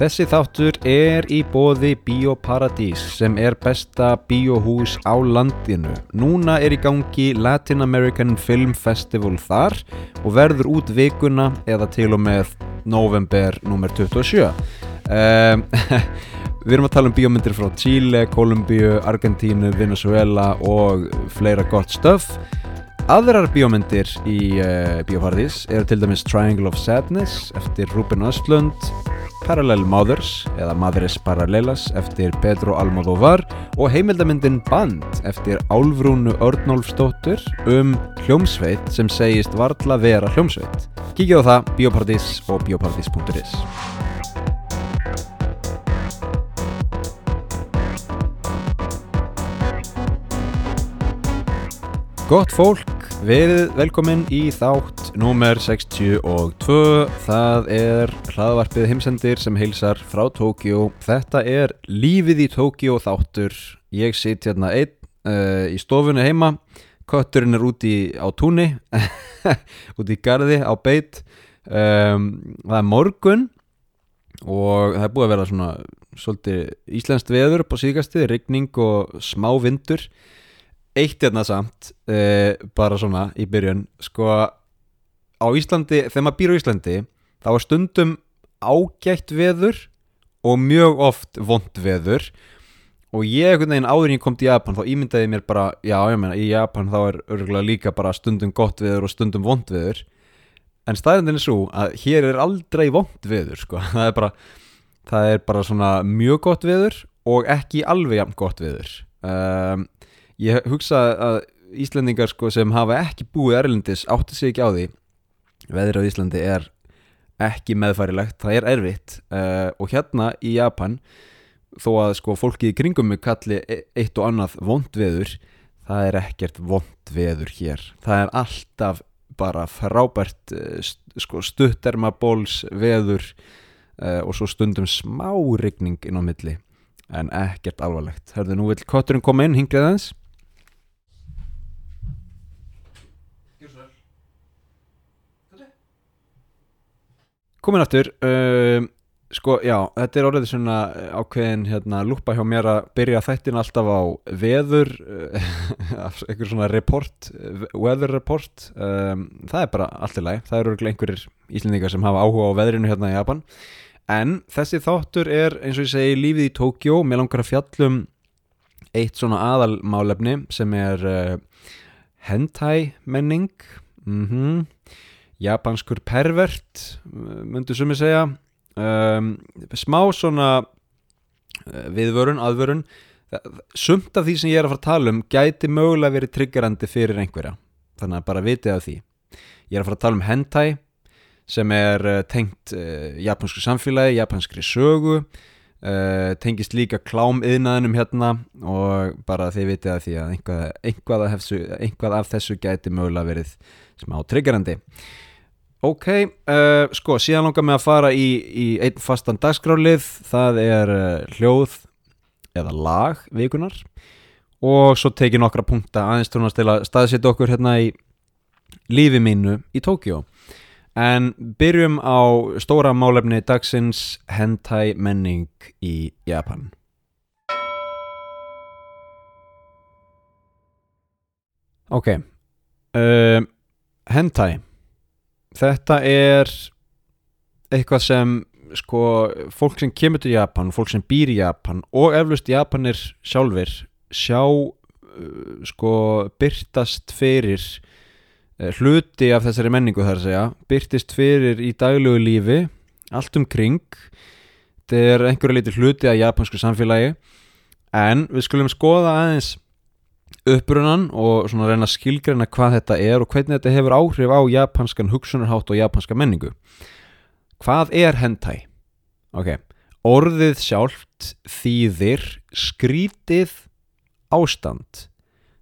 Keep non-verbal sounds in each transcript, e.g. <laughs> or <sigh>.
Þessi þáttur er í bóði Bíóparadís sem er besta bíóhús á landinu. Núna er í gangi Latin American Film Festival þar og verður út vikuna eða til og með november nr. 27. Um, við erum að tala um bíómyndir frá Chile, Kolumbíu, Argentínu, Venezuela og fleira gott stöf. Aðrar bíómyndir í uh, Bíóparadís eru til dæmis Triangle of Sadness eftir Ruben Östlund, Parallel Mothers eða Madres Paralelas eftir Pedro Almodóvar og heimildamyndin Band eftir Álfrúnu Örnólfsdóttur um hljómsveit sem segist varla vera hljómsveit. Kíkja á það, Bíóparadís og bíóparadís.is. Gott fólk, verið velkomin í þátt númer 62. Það er hlaðvarpið heimsendir sem heilsar frá Tókjó. Þetta er lífið í Tókjó þáttur. Ég sitt hérna einn uh, í stofunni heima. Kötturinn er úti á túnni, <laughs> úti í gardi á beit. Um, það er morgun og það er búið að vera svona svolítið íslenskt veður på síðkastið, rigning og smá vindur eitt hérna samt uh, bara svona í byrjun sko á Íslandi, þegar maður býr á Íslandi þá er stundum ágætt veður og mjög oft vond veður. Og ég einhvern veginn áður en ég kom til Japan þá ímyndaði mér bara, já ég meina í Japan þá er örgulega líka bara stundum gott veður og stundum vond veður. En staðindin er svo að hér er aldrei vond veður sko, <laughs> það er bara það er bara svona mjög gott veður og ekki alveg jafn gott veður. Um, ég hugsa að Íslandingar sko sem hafa ekki búið erlendis átti sig ekki á því. Veður á Íslandi er ekki meðfærilegt, það er erfitt uh, og hérna í Japan þó að sko fólki í kringum mig kalli e- eitt og annað vond veður það er ekkert vond veður hér. Það er alltaf bara frábært uh, sko, stuttermabóls veður uh, og svo stundum smá rigning inn á milli en ekkert alvarlegt. Hörðu, nú vil kotturinn koma inn, hingrið Komin aftur uh, Sko, já, þetta er orðið svona ákveðin hérna lúpa hjá mér að byrja þættin alltaf á veður <laughs> uh, einhver svona report weather report um, það er bara allt í lagi, það eru einhverjir íslendingar sem hafa áhuga á veðrinu hérna í Japan. En þessi þáttur er eins og ég segi lífið í Tókjó mér langar að fjallum eitt svona aðalmálefni sem er uh, hentai menning mhm japanskur pervert myndu sumi segja. Um, smá svona uh, viðvörun, aðvörun. Sumt af því sem ég er að fara að tala um gæti mögulega verið triggerandi fyrir einhverja. Þannig að bara vitið af því. Ég er að fara að tala um hentai sem er uh, tengt uh, japansku samfélagi, japanskri sögu. Uh, tengist líka klámiðnaðinum hérna og bara þið vitið af því að einhvað, einhvað, af, þessu, einhvað af þessu gæti mögulega verið smá triggerandi Ok, uh, sko, síðan langar mig að fara í, í einn fastan dagskrálið, það er uh, hljóð eða lag vikunar og svo tekið nokkra punkta aðeins tónast til að staðsetja okkur hérna í lífi mínu í Tókjó. En byrjum á stóra málefni dagsins hentai menning í Japan. Ok, uh, hentai þetta er eitthvað sem sko fólk sem kemur til Japan fólk sem býr í Japan og eflust Japanir sjálfur sjá uh, sko byrtast fyrir uh, hluti af þessari menningu þar að segja byrtist fyrir í daglegu lífi allt um kring. Þetta er einhverju liti hluti af japansku samfélagi. En við skulum skoða aðeins upprunan og svona reyna að skilgreina hvað þetta er og hvernig þetta hefur áhrif á japanskan hugsunarhátt og japanska menningu. Hvað er hentai? ok, orðið sjálft þýðir skrítið ástand.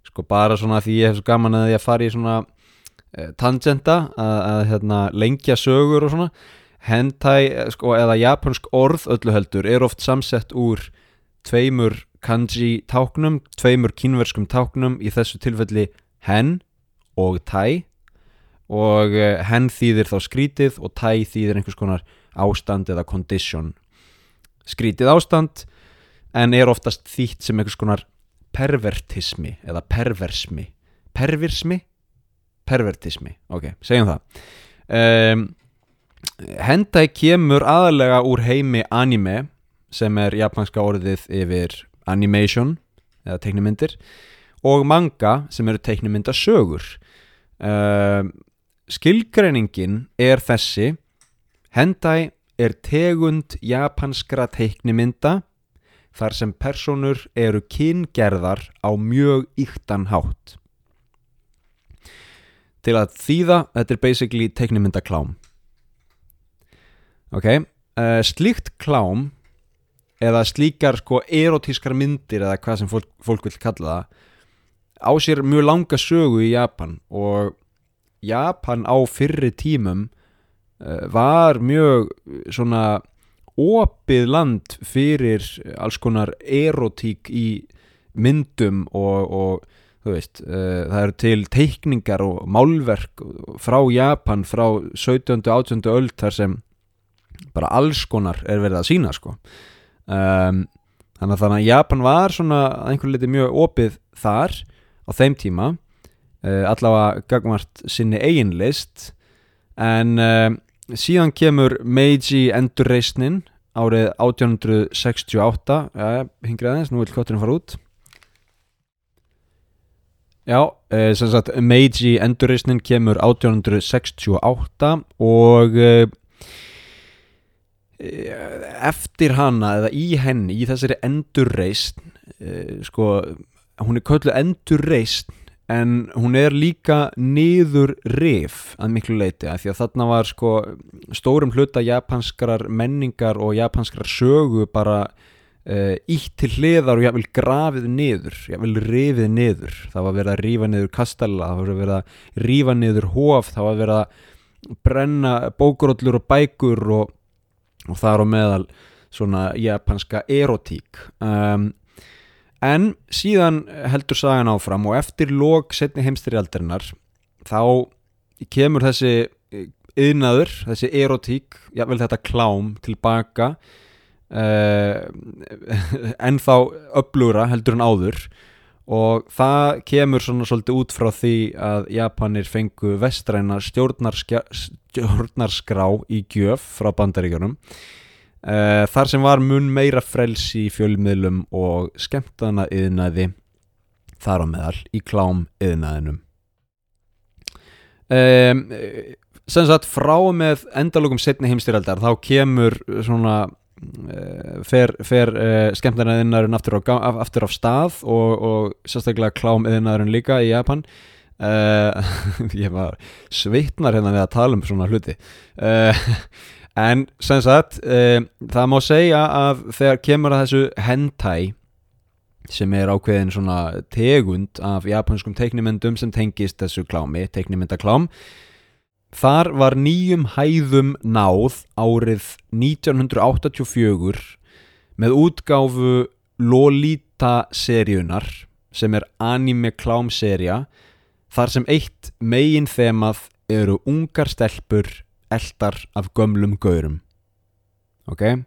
Sko bara svona því ég hef svo gaman að ég fari í svona uh, tangenta að, að hérna, lengja sögur og svona. Hentai sko, eða japansk orð öllu heldur er oft samsett úr tveimur kanji táknum, tveimur kínverskum táknum í þessu tilfelli hen og tai og hen þýðir þá skrítið og tai þýðir einhvers konar ástand eða condition. Skrítið ástand en er oftast þýtt sem einhvers konar pervertismi eða perversmi. Perversmi? pervertismi, ok, segjum það. Um, hentai kemur aðalega úr heimi anime sem er japanska orðið yfir animation eða teiknumyndir og manga sem eru teiknumyndasögur uh, skilgreiningin er þessi. Hentai er tegund japanskra teiknumynda þar sem personur eru kyngerðar á mjög yktan hátt. Til að þýða þetta er basically teiknumyndaklám ok uh, slíkt klám eða slíkar sko erotískar myndir eða hvað sem fólk, fólk vil kalla það á sér mjög langa sögu í Japan og Japan á fyrri tímum uh, var mjög svona opið land fyrir alls konar erotík í myndum og, og þú veist, uh, það eru til teikningar og málverk frá Japan frá 17. og 18. öld þar sem bara alls konar er verið að sína sko um, þannig að þannig að Japan var svona einhvern liti mjög opið þar á þeim tíma uh, allavega gagmart sinni eiginlist en uh, síðan kemur Meiji endurreisnin árið 1868 ja, hingri aðeins, nú vil kotturinn fara út. Já, uh, sem sagt Meiji endurreisnin kemur 1868 og eftir hana eða í henni, í þessari endurreist sko, hún er köllu endurreist en hún er líka niður rif að miklu leiti að því að þarna var sko stórum hluta japanskrar menningar og japanskrar sögu bara uh, ítt til hliðar og jáfnvel grafið niður, jáfnvel rifið niður. Það var verið að rífa niður kastalla það var verið að rífa niður hóf það var verið að brenna bókurollur og bækur og og það er á meðal svona japanska erotík. Um, en síðan heldur sagan áfram og eftir lók setni heimstyrjaldarinnar þá kemur þessi yðnaður, þessi erotík jável þetta klám tilbaka <laughs> uh, en þá upplúra heldur en áður og það kemur svona svolítið út frá því að Japanir fengu vestræna stjórnarskrá í gjöf frá bandaríkjunum. Uh, þar sem var mun meira frelsi í fjölmiðlum og skemmtana yðnaði þar á meðal í klám yðnaðinum um, sem sagt frá með endalögum setni heimstyrjaldar þá kemur svona Eh, fer, fer uh, skemmtarnaðinnaðurinn aftur, aftur á stað og, og sérstaklega klámiðinnaðurinn líka í Japan. Uh, <laughs> ég var svitnar hérna við að tala um svona hluti. Uh, <laughs> en sem sagt það má segja að þegar kemur að þessu hentai sem er ákveðin svona tegund af japanskum teiknimendum sem tengist þessu klámi, teiknimendaklám Þar var nýjum hæðum náð árið 1984 með útgáfu Lolita-seríunar sem er anime klámserja þar sem eitt megin þemað eru ungar stelpur eldar af gömlum gaurum. Ok?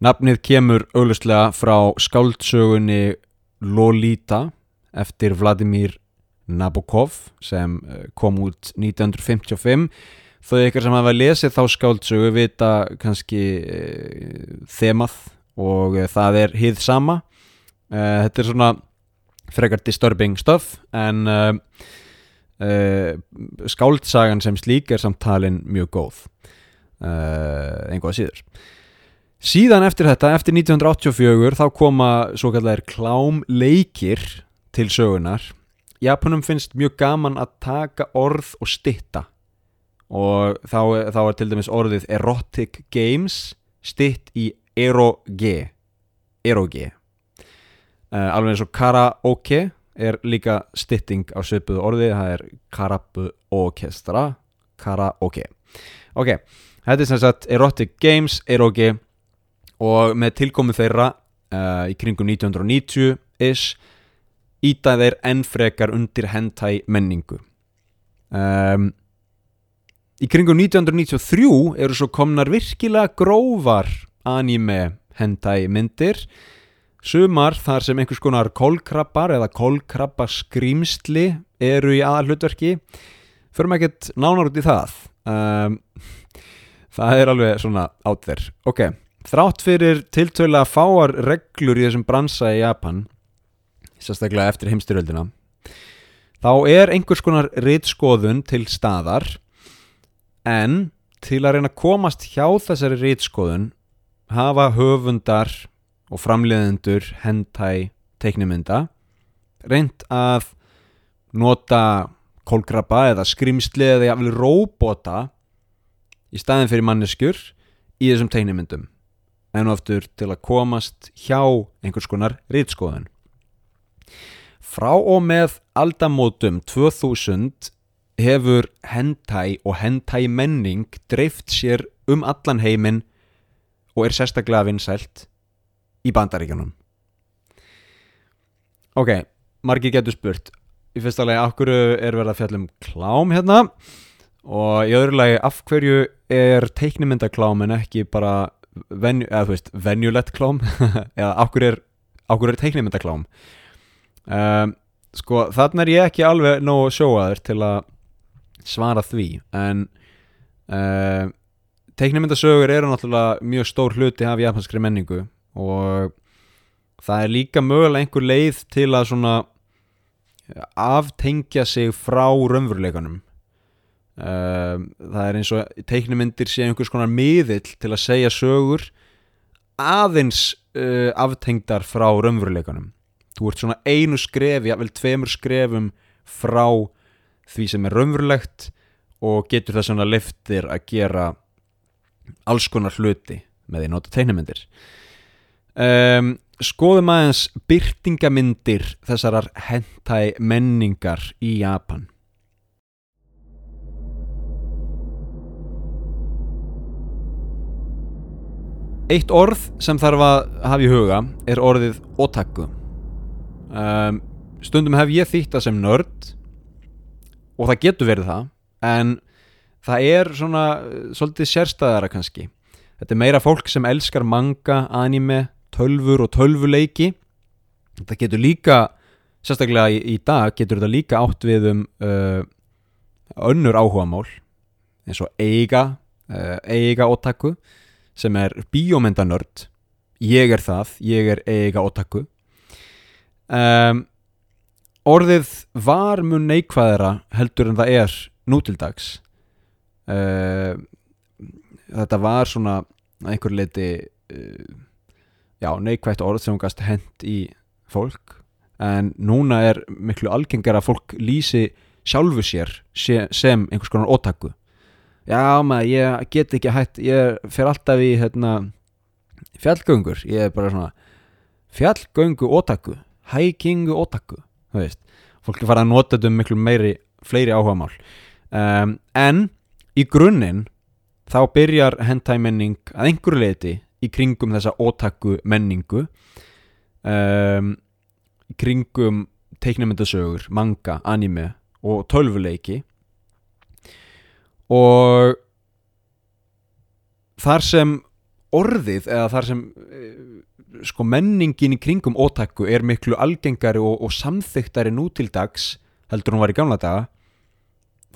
Nafnið kemur auglustlega frá skáldsögunni Lolita eftir Vladimir Nabokov sem eh, kom út 1955 þau ykkur sem hafa lesið þá skáldsögu vita kannski e, þemað og e, það er hið sama. E, þetta er svona frekar disturbing stuff en skáldsagan sem slík er samtalin mjög góð. Einhvað síður. Síðan eftir þetta, eftir 1984 þá koma svo kallar klámleikir til sögunar Japanum finnst mjög gaman að taka orð og stitta og þá, þá er til dæmis orðið erotic games stitt í eroge eroge. Uh, alveg eins og karaoke er líka stitting á söpuðu orði það er karabu orkestra karaoke. Ok, þetta er sem sagt erotic games eroge og með tilkomu þeirra uh, í kringum 1990 is íta þeir enn frekar undir hentai menningu. Um, í kringum 1993 eru svo komnar virkilega grófar anime hentai myndir. Sumar þar sem einhvers konar kólkrabbar eða kólkrabbaskrimsli eru í aðal hlutverki förum ekkert nánar út í það. Um, það er alveg svona átver ok, þrátt fyrir tiltöla fáar reglur í þessum bransa í Japan sérstaklega eftir heimstyröldina þá er einhvers konar rítskoðun til staðar en til að reyna að komast hjá þessari rítskoðun hafa höfundar og framleiðendur hentai teiknimynda reynd að nota kólkrabba eða skrimsli eða jafnvel róbota í staðin fyrir manneskjur í þessum teiknimyndum en oftur til að komast hjá einhvers konar rítskoðun Frá og með aldamótum 2000 hefur hentai og hentai menning dreift sér um allan heiminn og er sérstaklega vinsælt í bandaríkjanum. Ok, margir getur spurt í fyrsta lagi af hverju er verið að fjalla um klám hérna? Og í öðru lagi af hverju er teiknimyndaklám en ekki bara venju, eða, veist, venjulegt klám? <laughs> Eða af hverju er, er teiknimyndaklám um, sko þannig er ég ekki alveg nógu sjóaður til að svara því en uh, teiknumyndasögur eru náttúrulega mjög stór hluti af japanskri menningu og það er líka mögulega einhver leið til að svona aftengja sig frá raunveruleikanum. Uh, það er eins og teiknumyndir sé einhvers konar miðill til að segja sögur aðeins uh, aftengdar frá raunveruleikanum þú ert svona einu skrefi, jável tveimur skrefum frá því sem er raunverulegt og getur það svona liftir að gera alls konar hluti með því nota tegnmyndir um, skoðum aðeins byrtingamyndir þessarar hentai menningar í Japan. Eitt orð sem þarf að hafa í huga er orðið otaku um, stundum hef ég þýtt það sem nörd og það getur verið það en það er svona svolítið sérstæðara kannski. Þetta er meira fólk sem elskar manga, anime, tölfur og tölvuleiki. Þetta getur líka sérstaklega í, í dag getur þetta líka átt við um uh, önnur áhugamál eins og eiga uh, eiga otaku sem er bíómyndanörd. Ég er það, ég er eiga otaku um, orðið var mun neikvæðara heldur en það er nútildags um, þetta var svona einhver leiti uh, já, neikvægt orð sem hún gast hend í fólk. En núna er miklu algengar að fólk lýsi sjálfu sér sem einhvers konar ótakku já maður, ég get ekki hægt ég fer alltaf í hérna, fjallgöngur, ég er bara svona fjallgöngu ótakku hiking og otaku þú veist, fólk er farið að nota þetta um miklu meiri, fleiri áhugamál. Um, en í grunninn þá byrjar hentai menning að einhverju leiti í kringum þessa otaku menningu um, í kringum teiknumyndasögur, manga, anime og tölvuleiki. Og þar sem orðið eða þar sem sko menningin í kringum ótakku er miklu algengari og, og samþyktari nú til dags heldur hún var í gamla daga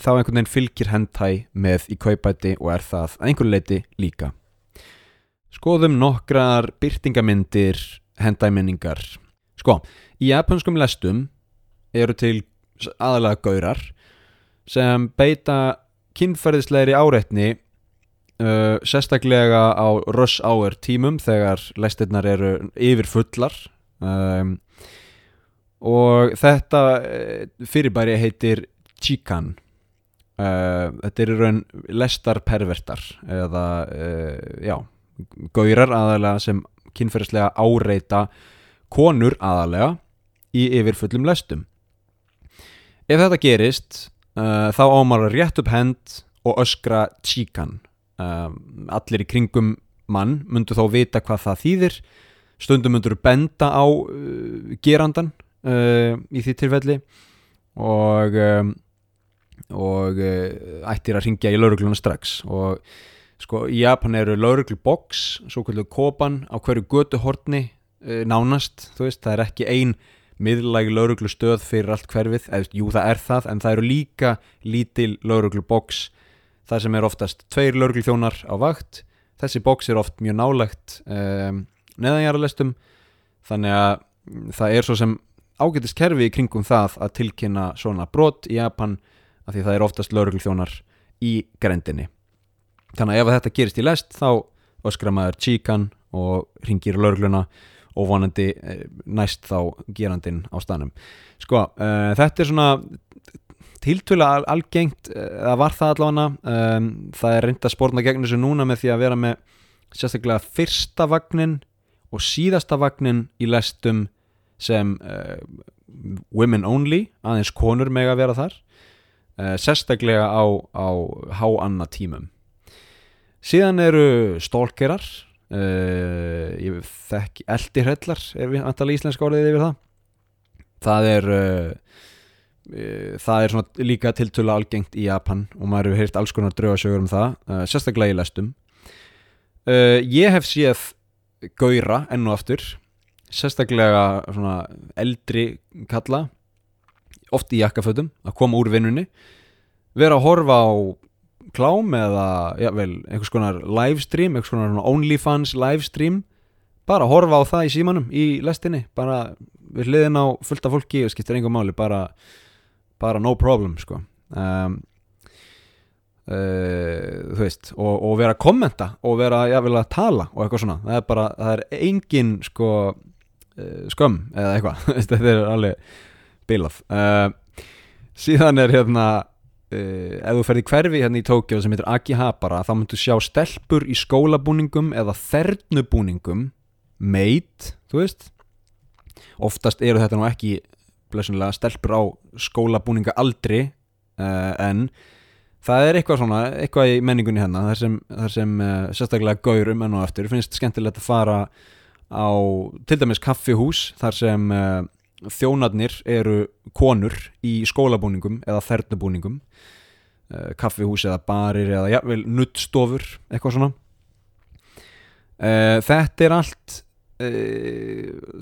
þá einhvern veginn fylgir hendhæ með í kaupæti og er það að einhverju leiti líka. Skoðum nokkrar byrtingamindir hendhæminningar sko, í japanskum lestum eru til aðalega gaurar sem beita kynferðislegri áreitni uh, sérstaklega á rush hour tímum þegar lestirnar eru yfir fullar. Um, og þetta uh, fyrirbæri heitir Chikan. Uh, þetta eru raun lestarpervertar eða uh, já, gaurar aðalega sem kynferðislega áreita konur aðalega í yfirfullum lestum. Ef þetta gerist þá ámar rétt upp hend og öskra Chikan um, allir í kringum mann myndu þá vita hvað það þýðir. Stundum myndur benda á uh, gerandan uh, í því tilfelli. Og um, og uh, ættir að ringja í laurugluna strax. Og sko í Japan eru lauruglu box svo kvöldu kopan á hverju götu hortni uh, nánast, þú veist, það er ekki ein miðlæg lauruglu stöð fyrir allt hverfið, eða jú það er það en það eru líka lítil lauruglu box þar sem er oftast tveir lauruglu þjónar á vakt. Þessi box er oft mjög nálegt um, neðanjaralestum þannig að mm, það er svo sem ágætist kerfi í kringum það að tilkynna svona brot í Japan af því það er oftast lauruglu þjónar í grendinni þannig að ef þetta gerist í lest þá öskra maður chíkan og ringir laurugluna og vonandi eh, næst þá gerandin á stanum sko, uh, þetta er svona tiltvöla al algengt það var það allavega um, það er reynda spórna gegn þessu núna með því að vera með sérstaklega fyrsta vagnin og síðasta vagnin í lestum sem uh, women only, aðeins konur meg að vera þar uh, sérstaklega á, á háanna tímum. Síðan eru stólkerar uh, ég þekk eldirhellar er við antala íslenska orðið yfir það. Það er það er svona líka tiltölu algengt í Japan og maður hefur heyrt alls konar draugasögur um það sérstaklega í lestum. Ég hef séð gauðra enn og aftur sérstaklega svona eldri kalla oft í jakkafötum að koma úr vinnunni vera að horfa á klám eða ja, vel, einhvers konar livestream, einhvers konar OnlyFans livestream bara að horfa á það í símanum í lestinni bara við hliðin á fullta fólki og skiptir einhver máli bara, bara no problem sko. Um, Uh, þú veist og, og vera að kommenta og vera að tala og eitthvað svona. Það er bara, það er engin sko uh, skömm eða eitthvað. <laughs> Þetta er alveg bilað. Uh, síðan er hérna ef þú ferði hverfi hérna í Tókjá sem heitir Akihabara þá myndu sjá stelpur í skólabúningum eða þernubúningum meit, þú veist. Oftast eru þetta nú ekki blessunlega stelpur á skólabúninga aldri en það er eitthvað svona, eitthvað í menningunni hérna þar sem, þar sem uh, sérstaklega gaurum enn og aftur, finnst skemmtilegt að fara á til dæmis kaffihús þar sem uh, þjónarnir eru konur í skólabúningum eða þernubúningum uh, kaffihús eða barir eða jafnvel nuttstofur, eitthvað svona. Þetta er allt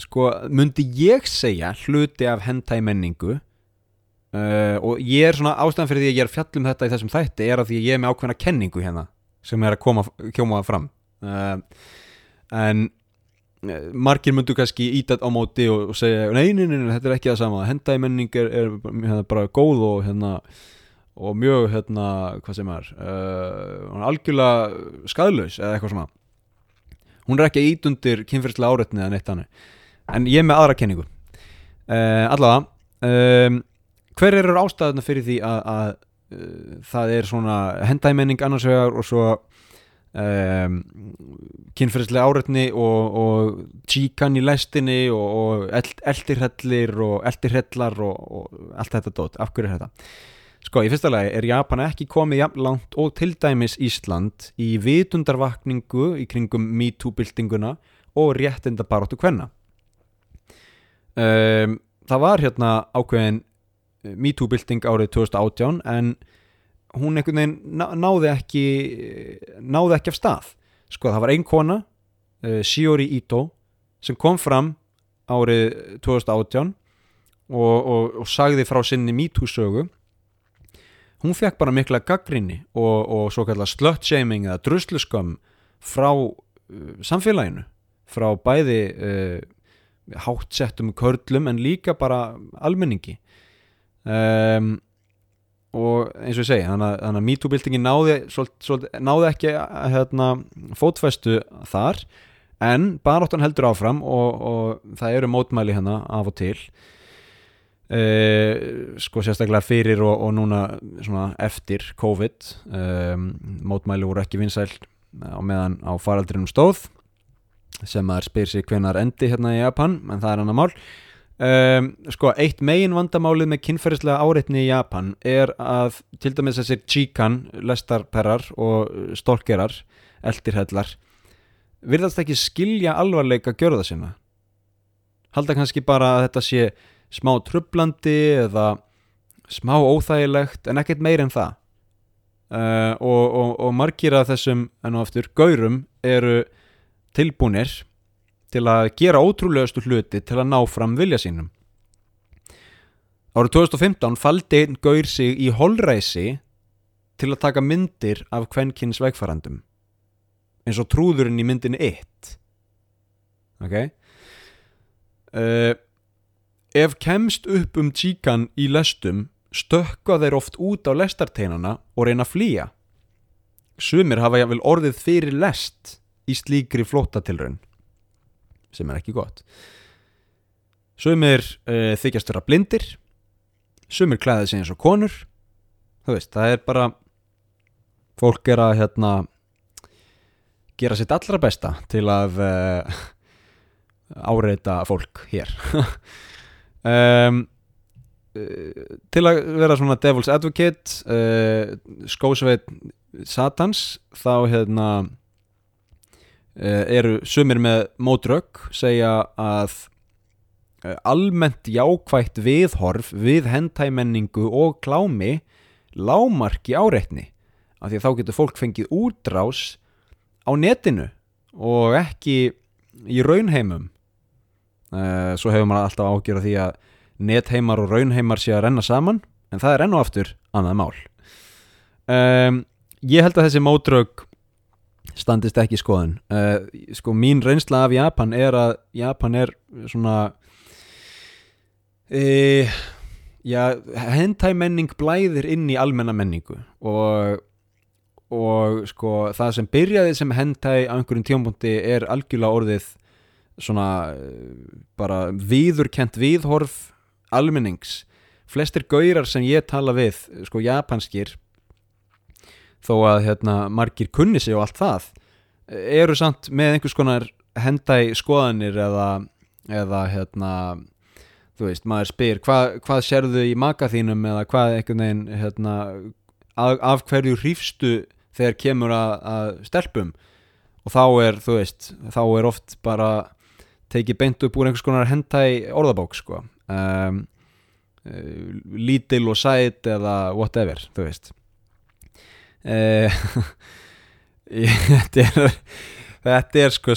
sko, myndi ég segja hluti af hentæ menningu Uh, og ég er svona ástæðan fyrir því að ég er fjallum þetta í þessum þætti er að því að ég er með ákveðna kenningu hérna sem er að koma kjóma fram. Uh, en uh, margir myndu kannski ítat á móti og, og segja nei, nei, nei, nei, þetta er ekki það sama. Hendæg menning er, er hérna, bara góð og hérna og mjög hérna, hvað sem er algjörlega skadlaus eða eitthvað svona hún er ekki ít undir kynferðslega áreitni eða neitt hannu en ég er með aðra kenningu. Allavega um hver eru ástæðuna fyrir því að, að uh, það er svona hendæmenning annars vegar og svo um, kynferðslega áreitni og, og tíkan í læstinni og, og eld, eldirhellir og eldirhellar og, og allt þetta dótt, af hverju er þetta? Sko, í fyrsta lagi er Japan ekki komið jafn langt og til dæmis Ísland í vitundarvakningu í kringum MeToo-byltinguna og réttindabaróttu hvenna. Um, það var hérna ákveðin MeToo-bylting árið 2018 en hún einhvern veginn náði ekki náði ekki af stað sko það var einn kona uh, Shiori Ito sem kom fram árið 2018 og, og, og sagði frá sinni MeToo-sögu hún fekk bara mikla gaggrinni og, og svo kallar slut-shaming eða drusluskömm frá uh, samfélaginu. Frá bæði uh, hátsettum körlum en líka bara almenningi. Um, og eins og ég segi þannig að MeToo-bildingin náði, náði ekki hérna, fótfæstu þar. En baráttan heldur áfram og, og það eru mótmæli hérna af og til uh, sko sérstaklega fyrir og, og núna eftir COVID um, mótmæli voru ekki vinsæl á meðan á faraldrinum stóð sem að spyr sig hvenar endi hérna í Japan en það er annar mál. Um, sko, eitt megin vandamálið með kynferðislega áreitni í Japan er að til dæmis þessir chikan, lestarperrar og stólkerar, eldirhellar virðast ekki skilja alvarleika gjörða sinna. Halda kannski bara að þetta sé smá trublandi eða smá óþægilegt en ekkert meir en það. Uh, og, og, og margir af þessum enn og aftur gaurum eru tilbúnir til að gera ótrúlegastu hluti til að ná fram vilja sínum. Árið 2015 faldi einn gaur sig í holræsi til að taka myndir af kvenkins vegfarandum eins og trúðurinn í myndinni 1 ok? Uh, ef kemst upp um tíkan í lestum stökka þeir oft út á lestarteinana og reyna að flýja. Sumir hafa jáfnvel orðið fyrir lest í slíkri flóttatilraun sem er ekki gott. Sumir uh, þykjast vera blindir sumir klæðið sig eins og konur. Þú veist, það er bara fólk er að hérna gera sitt allra besta til að uh, áreita fólk hér <laughs> um, uh, til að vera svona devil's advocate uh, skósveit satans þá hérna uh, eru sumir með mótrögg segja að almennt jákvætt viðhorf við hendæmenningu og klámi lámarki áreitni af því að þá getur fólk fengið útrás á netinu og ekki í raunheimum uh, svo hefur maður alltaf ágjörð því að netheimar og raunheimar sé að renna saman en það er enn og aftur annað mál. Um, ég held að þessi mótrög standist ekki í skoðun. Uh, sko mín reynsla af Japan er að Japan er svona e, já, hentæmenning blæðir inn í almenna menningu og og sko það sem byrjaði sem hentæ á einhverjum tjónbúndi er algjörlega orðið svona eh, bara viðurkent viðhorf almennings. Flestir gaurar sem ég tala við sko japanskir þó að hérna margir kunni sig og allt það eru samt með einhvers konar hendæ skoðanir eða, eða hérna þú veist, maður spyr hva, hvað sérðu í maka þínum? eða hvað einhvern veginn hérna, af, af hverju hrífstu þegar kemur að, að stelpum? Og þá er, þú veist, þá er oft bara tekið beint upp úr einhvers konar hendæ orðabók sko. Um, lítil og sæt eða whatever, þú veist. <laughs> Uh, þetta er þetta er sko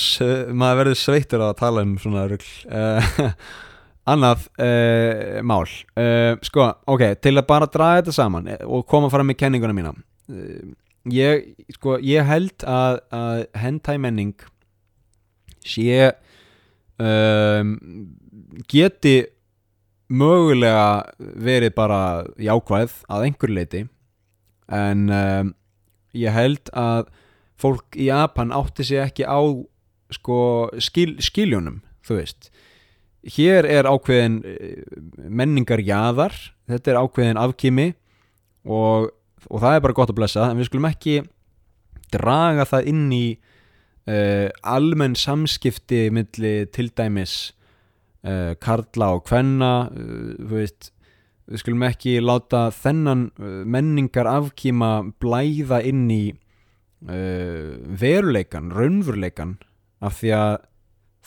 maður verður sveittur að tala um svona rugl. Uh, <laughs> annað uh, mál. Sko, ok, til að bara draga þetta saman og koma fram með kenninguna mína. Ég, sko, ég held að, að hendæmenning sé um, geti mögulega verið bara jákvæð að einhver leiti en um, ég held að fólk í Japan átti sig ekki á sko, skil, skiljónum þú veist. Hér er ákveðin menningar jaðar þetta er ákveðin afkými og og það er bara gott að blessa en við skulum ekki draga það inn í uh, almenn samskipti milli til dæmis uh, karla og kvenna uh, veist, við skulum ekki láta þennan menningar afkýma blæða inn í veruleikan, raunveruleikan af því að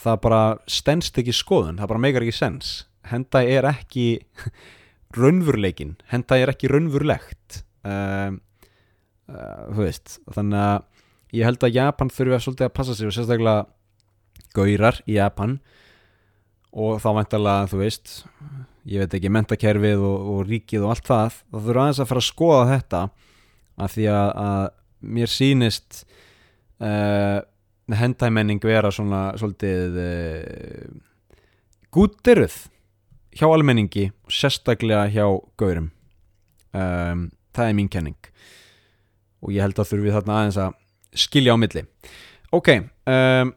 það bara stennst ekki skoðun, það bara meikar ekki sens. Henda er ekki <laughs> raunveruleikin, henda er ekki raunverulegt. Um, uh, þú veist þannig að ég held að Japan þurfi að svolítið að passa sig og sérstaklega gaurar í Japan. Og þá væntalega þú veist ég veit ekki mentakerfið og, og ríkið og allt það þá þurfa aðeins að fara að skoða þetta. Af því að, að mér sýnist uh, hendæmenning vera svona svolítið uh, gúttiruð hjá almenningi og sérstaklega hjá gaurum. Um, það er mín kenning. Og ég held að þurfum við þarna aðeins að skilja á milli. Ok um,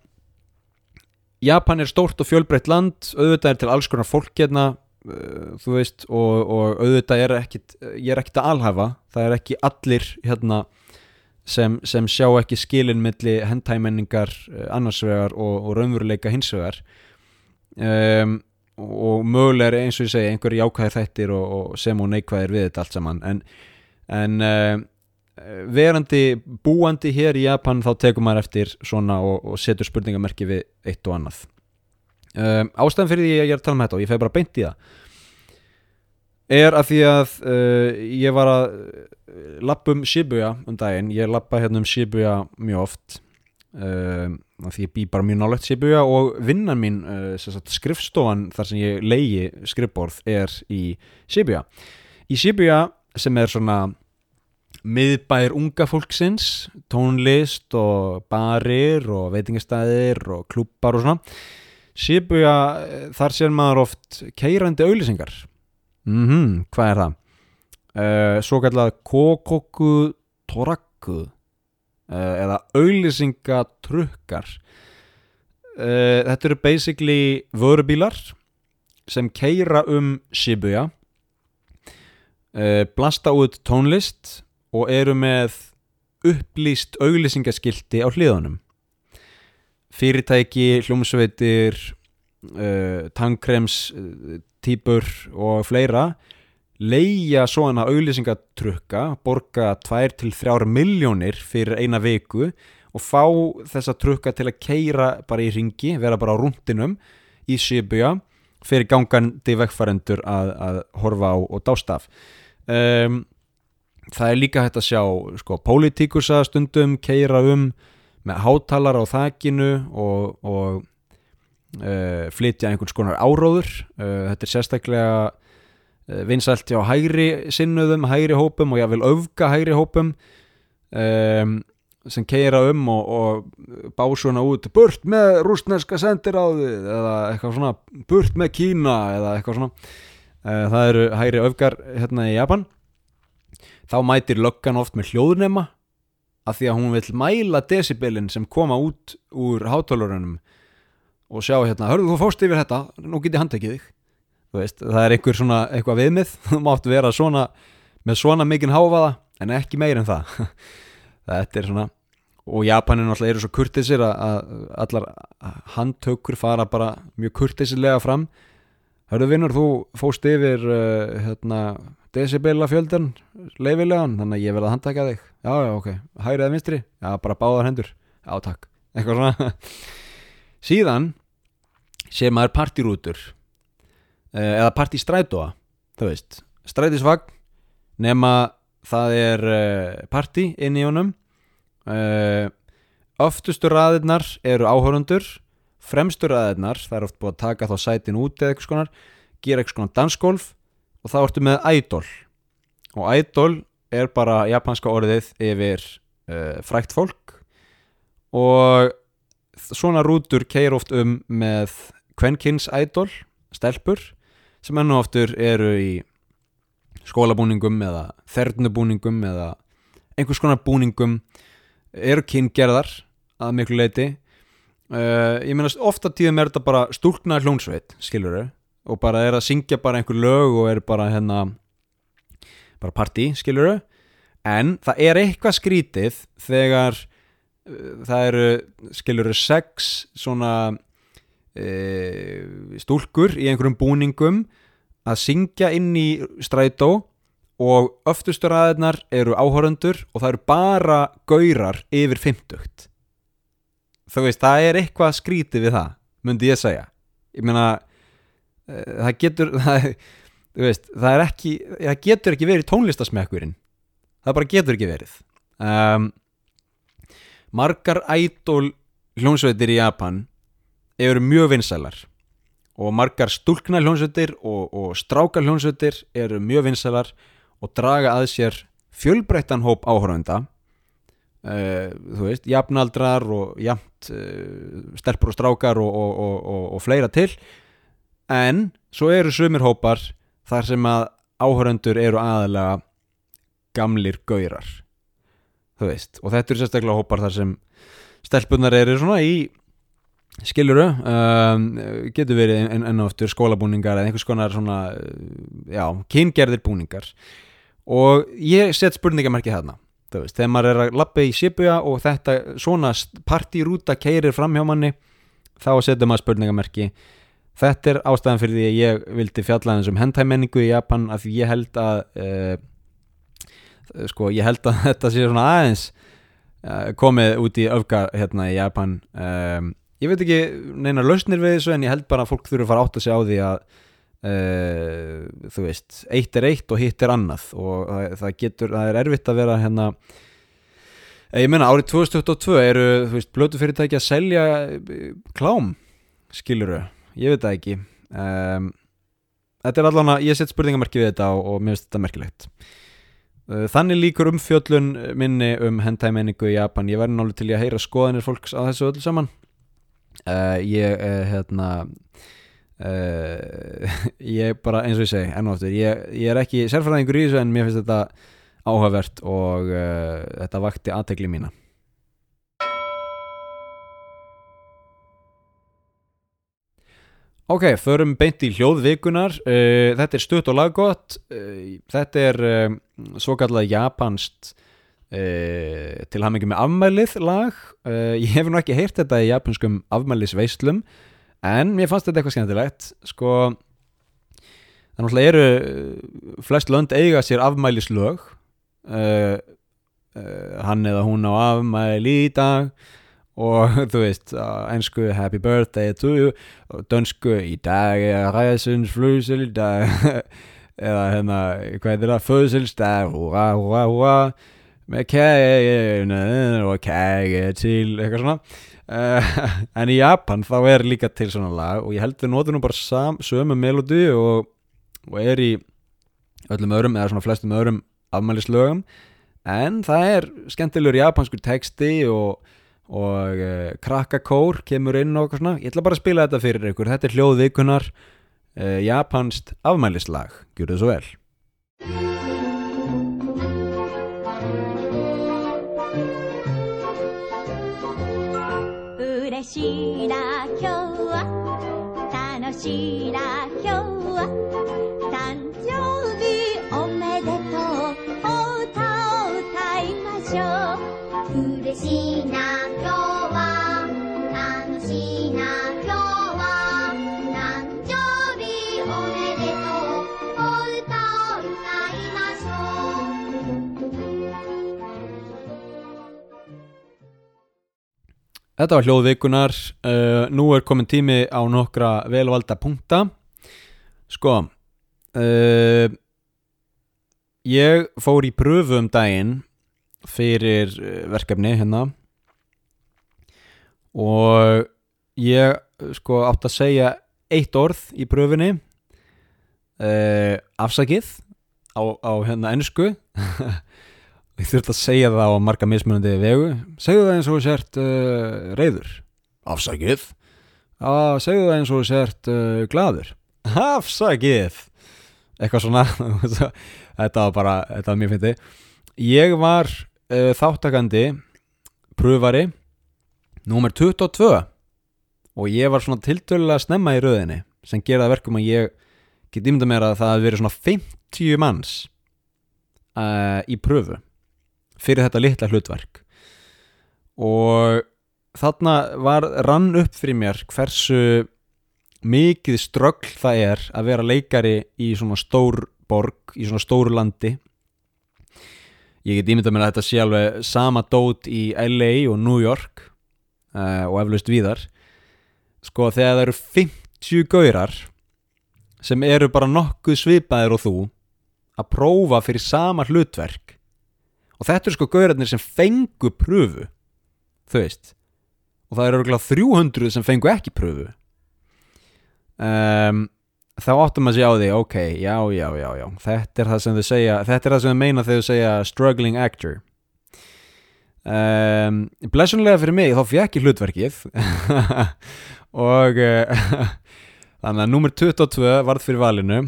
Japan er stórt og fjölbreytt land auðvitað er til alls konar fólk hérna uh, þú veist og, og auðvitað er ekkit, ég er ekkit að alhafa það er ekki allir hérna sem, sem sjá ekki skilin milli hendæmenningar uh, annarsvegar og, og raunveruleika hinsvegar um, og mögulega er eins og ég segi einhverju jákvæði þættir og, og sem og neikvæðir við þetta allt saman. En en uh, verandi búandi hér í Japan þá tekum maður eftir svona og, og setur spurningamerki við eitt og annað. Um, ástæðan fyrir því að ég er að tala um þetta og ég feg bara beint í það er að því að uh, ég var að lappa um Shibuya um daginn, ég lappa hérna um Shibuya mjög oft uh, af því ég bý bara mjög nálægt Shibuya og vinnan mín, uh, sagt, skrifstofan þar sem ég leiði skrifborð er í Shibuya. Í Shibuya sem er svona miðbær unga fólksins tónlist og barir og veitingastæðir og klúpar og svona Shibuya, þar sér maður oft keirandi auðlýsingar mm hvað er það? Uh, svo kallað Kokoku Toraku uh, eða auðlýsingatrukkar uh, þetta eru basically vörubílar sem keira um Shibuya. Blasta út tónlist og eru með upplýst auglýsingaskilti á hliðunum. Fyrirtæki, hljómsveitir uh, tankrems uh, týpur og fleira leia svona auglýsingatrukka borga 2-3 miljónir fyrir eina viku og fá þessa trukka til að keira bara í ringi, vera bara á rúndinum í Shibuya fyrir gangandi vekkfarendur að, að horfa á og dástaf um, það er líka hægt að sjá sko, pólitíkusa stundum keira um með hátalar á þakinu og, og uh, flytja einhvers konar áróður. Uh, þetta er sérstaklega uh, vinsælt hjá hægri sinnuðum, hægri hópum og ég vil öfga hægri hópum um, sem keira um og, og bá svona út burt með rúsneska sendiráðið eða eitthvað svona burt með Kína eða eitthvað svona. Það eru hægri öfgar hérna í Japan þá mætir löggan oft með hljóðnema af því að hún vil mæla decibelin sem koma út úr hátálurunum og sjá hérna, hörðu þú fóst yfir þetta, nú get ég handekið þig. Veist, það er einhver svona eitthvað viðmið, <laughs> þú mátt vera svona með svona mikinn háfaða en ekki meir en það. <laughs> Þetta er svona og Japanin alltaf eru svo kurtisir að allar handtökur fara bara mjög kurtisilega fram. Hörðu vinnur, þú fóst yfir uh, hérna decibela fjöldan leifilegan, þannig að ég verði að handtaka þig. Já, já, ok, hægrið eða vinstri? Já, bara báðar hendur, já, takk. <laughs> Eitthvað svona. Síðan sé maður partírútur eh, eða partistrætóa þú veist, strætisvagn nema það er eh, partí inn í honum. Eh, oftustu raðirnar eru áhörundur fremstu raðirnar, það er oft búið að taka þá sætin út eða eitthvað skonar gera eitthvað skonar dansgólf og þá ertu með idol. Og idol er bara japanska orðið yfir uh, frækt fólk. Og svona rútur keir oft um með kvenkins idol stelpur sem ennu oftur eru í skólabúningum eða þernubúningum eða einhvers konar búningum eru kyngerðar að miklu leiti uh, ég meina ofta tíðum er þetta bara stúlkna hljónsveit skiluru og bara er að syngja bara einhver lög og er bara hérna bara party, skiluru en það er eitthvað skrítið þegar uh, það eru, skiluru sex svona uh, stúlkur í einhverjum búningum að syngja inn í strætó og öftustur aðeinar eru áhöröndur og það eru bara gaurar yfir 50 þú veist, það er eitthvað skrítið við það, myndi ég segja. Ég meina það getur <laughs> það, veist, það er ekki það getur ekki verið tónlistasmekkurinn. Það bara getur ekki verið. Um, margar ædol hljónsveitir í Japan eru mjög vinsælar og margar stúlkna hljónsveitir og, og stráka hljónsveitir eru mjög vinsælar og draga að sér fjölbreyttan hóp áhörönda uh, þú veist, jafnaldrar og jafnt uh, stelpur og strákar og, og, og fleira til en svo eru sumir hópar þar sem að áhöröndur eru aðalega gamlir gaurar. Þú veist, og þetta eru sérstaklega hópar þar sem stelpunar eru svona í skiluru um, getur verið enn en oftur skólabúningar eða einhvers konar svona já, kyngerðir búningar. Og ég set spurningamerki hérna þú veist, þegar maður er að lappa í Shibuya og þetta svona partírúta keirir fram hjá manni þá setur maður spurningamerki Þetta er ástæðan fyrir því að ég vildi fjalla eins um hendhæmenningu í Japan af því ég held að uh, sko ég held að <laughs> þetta sé svona aðeins uh, komið út í öfgar hérna í Japan. Um, ég veit ekki neina lausnir við þessu en ég held bara að fólk þurfa að fara átt að segja á því að uh, þú veist eitt er eitt og hitt er annað. Og það, það getur, það er erfitt að vera hérna ég meina árið 2022 eru þú veist blötu fyrirtæki að selja klám skiluru, ég veit það ekki um, þetta er allan að ég set spurningamarki við þetta og, og mér finnst þetta merkilegt Uh, Þannig líkur um fjöllun minni um hentai-menningu í Japan. Ég verði náttúrulega til að heyra skoðanir fólks á þessu öllu saman. Uh, ég, uh, hérna, <laughs> ég bara, eins og ég segi, enn og aftur, ég, ég er ekki sérfræðingur í þessu en mér finnst þetta áhugavert og þetta vakti aðtegli mína. Ok, förum beint í hljóðvikunar. Uh, þetta er stutt og laggott. Uh, þetta er uh, svo kallað japanst uh, til hamingi með afmælið lag. Ég hef nú ekki heyrt þetta í japanskum afmælisveislum en mér fannst þetta eitthvað skemmtilegt. Sko, það náttúrulega eru flest lönd eiga sér afmælislög. Hann eða hún á afmæli í dag og <laughs> þú veist, á ennsku happy birthday to you. Og dönsku í dag er ræðsins flugsil í dag <laughs> eða hérna, hvað er það, föðsilsdag. Húra, húra, húra með kægina og kægi til eitthvað svona. Uh, <laughs> en í Japan þá er líka til svona lag og ég held við notum nú bara sam, sömu melodi og, og er í öllum öðrum eða svona flestum öðrum afmælislögum. En það er skemmtilegur japanskur texti og og uh, krakkakór kemur inn og eitthvað svona, ég ætla bara að spila þetta fyrir ykkur. Þetta er hljóðvikunar uh, eh, japanst afmælislag, gjur þau svo vel. Ureshi da kjó Tanoshi da kjó Þetta var hljóðvikunar uh, nú er komin tími á nokkra velvalda punkta. Sko uh, ég fór í pröfu um daginn fyrir uh, verkefni hérna. Og ég sko átt að segja eitt orð í pröfunni uh, afsakið á, á hérna ennsku <laughs> ég þurfti að segja það á marga mismunandi vegu. Segðu það eins og þú sért uh, reyður afsakið. Að segðu það eins og þú sért uh, glaður. Afsakið. Eitthvað svona. <laughs> Þetta var bara, þetta var mjög fyndi ég var uh, þáttakandi pröfari númer 22 og ég var svona tiltölulega snemma í röðinni sem gera það verkum að ég get ímynda mér að það hafi verið svona 50 manns uh, í pröfu fyrir þetta litla hlutverk. Og þarna var rann upp fyrir mér hversu mikið ströggl það er að vera leikari í svona stór borg, í svona stóru landi. Ég get ímyndað mér að þetta sé alveg sama dót í LA og New York uh, og eflaust víðar. Sko þegar það eru 50 gaurar sem eru bara nokkuð svipaðir og þú að prófa fyrir sama hlutverk og þetta eru sko gaurarnir sem fengu pröfu þú veist. Og það eru örgulega 300 sem fengu ekki pröfu um, þá áttum að segja á því ok, já, já, já, já. Þetta er það sem þau segja, þetta er það sem þau meina þegar þau segja struggling actor. Um, blessunlega fyrir mig þá fekk ég hlutverkið. <laughs> Og uh, <laughs> þannig að nummer 22 varð fyrir valinu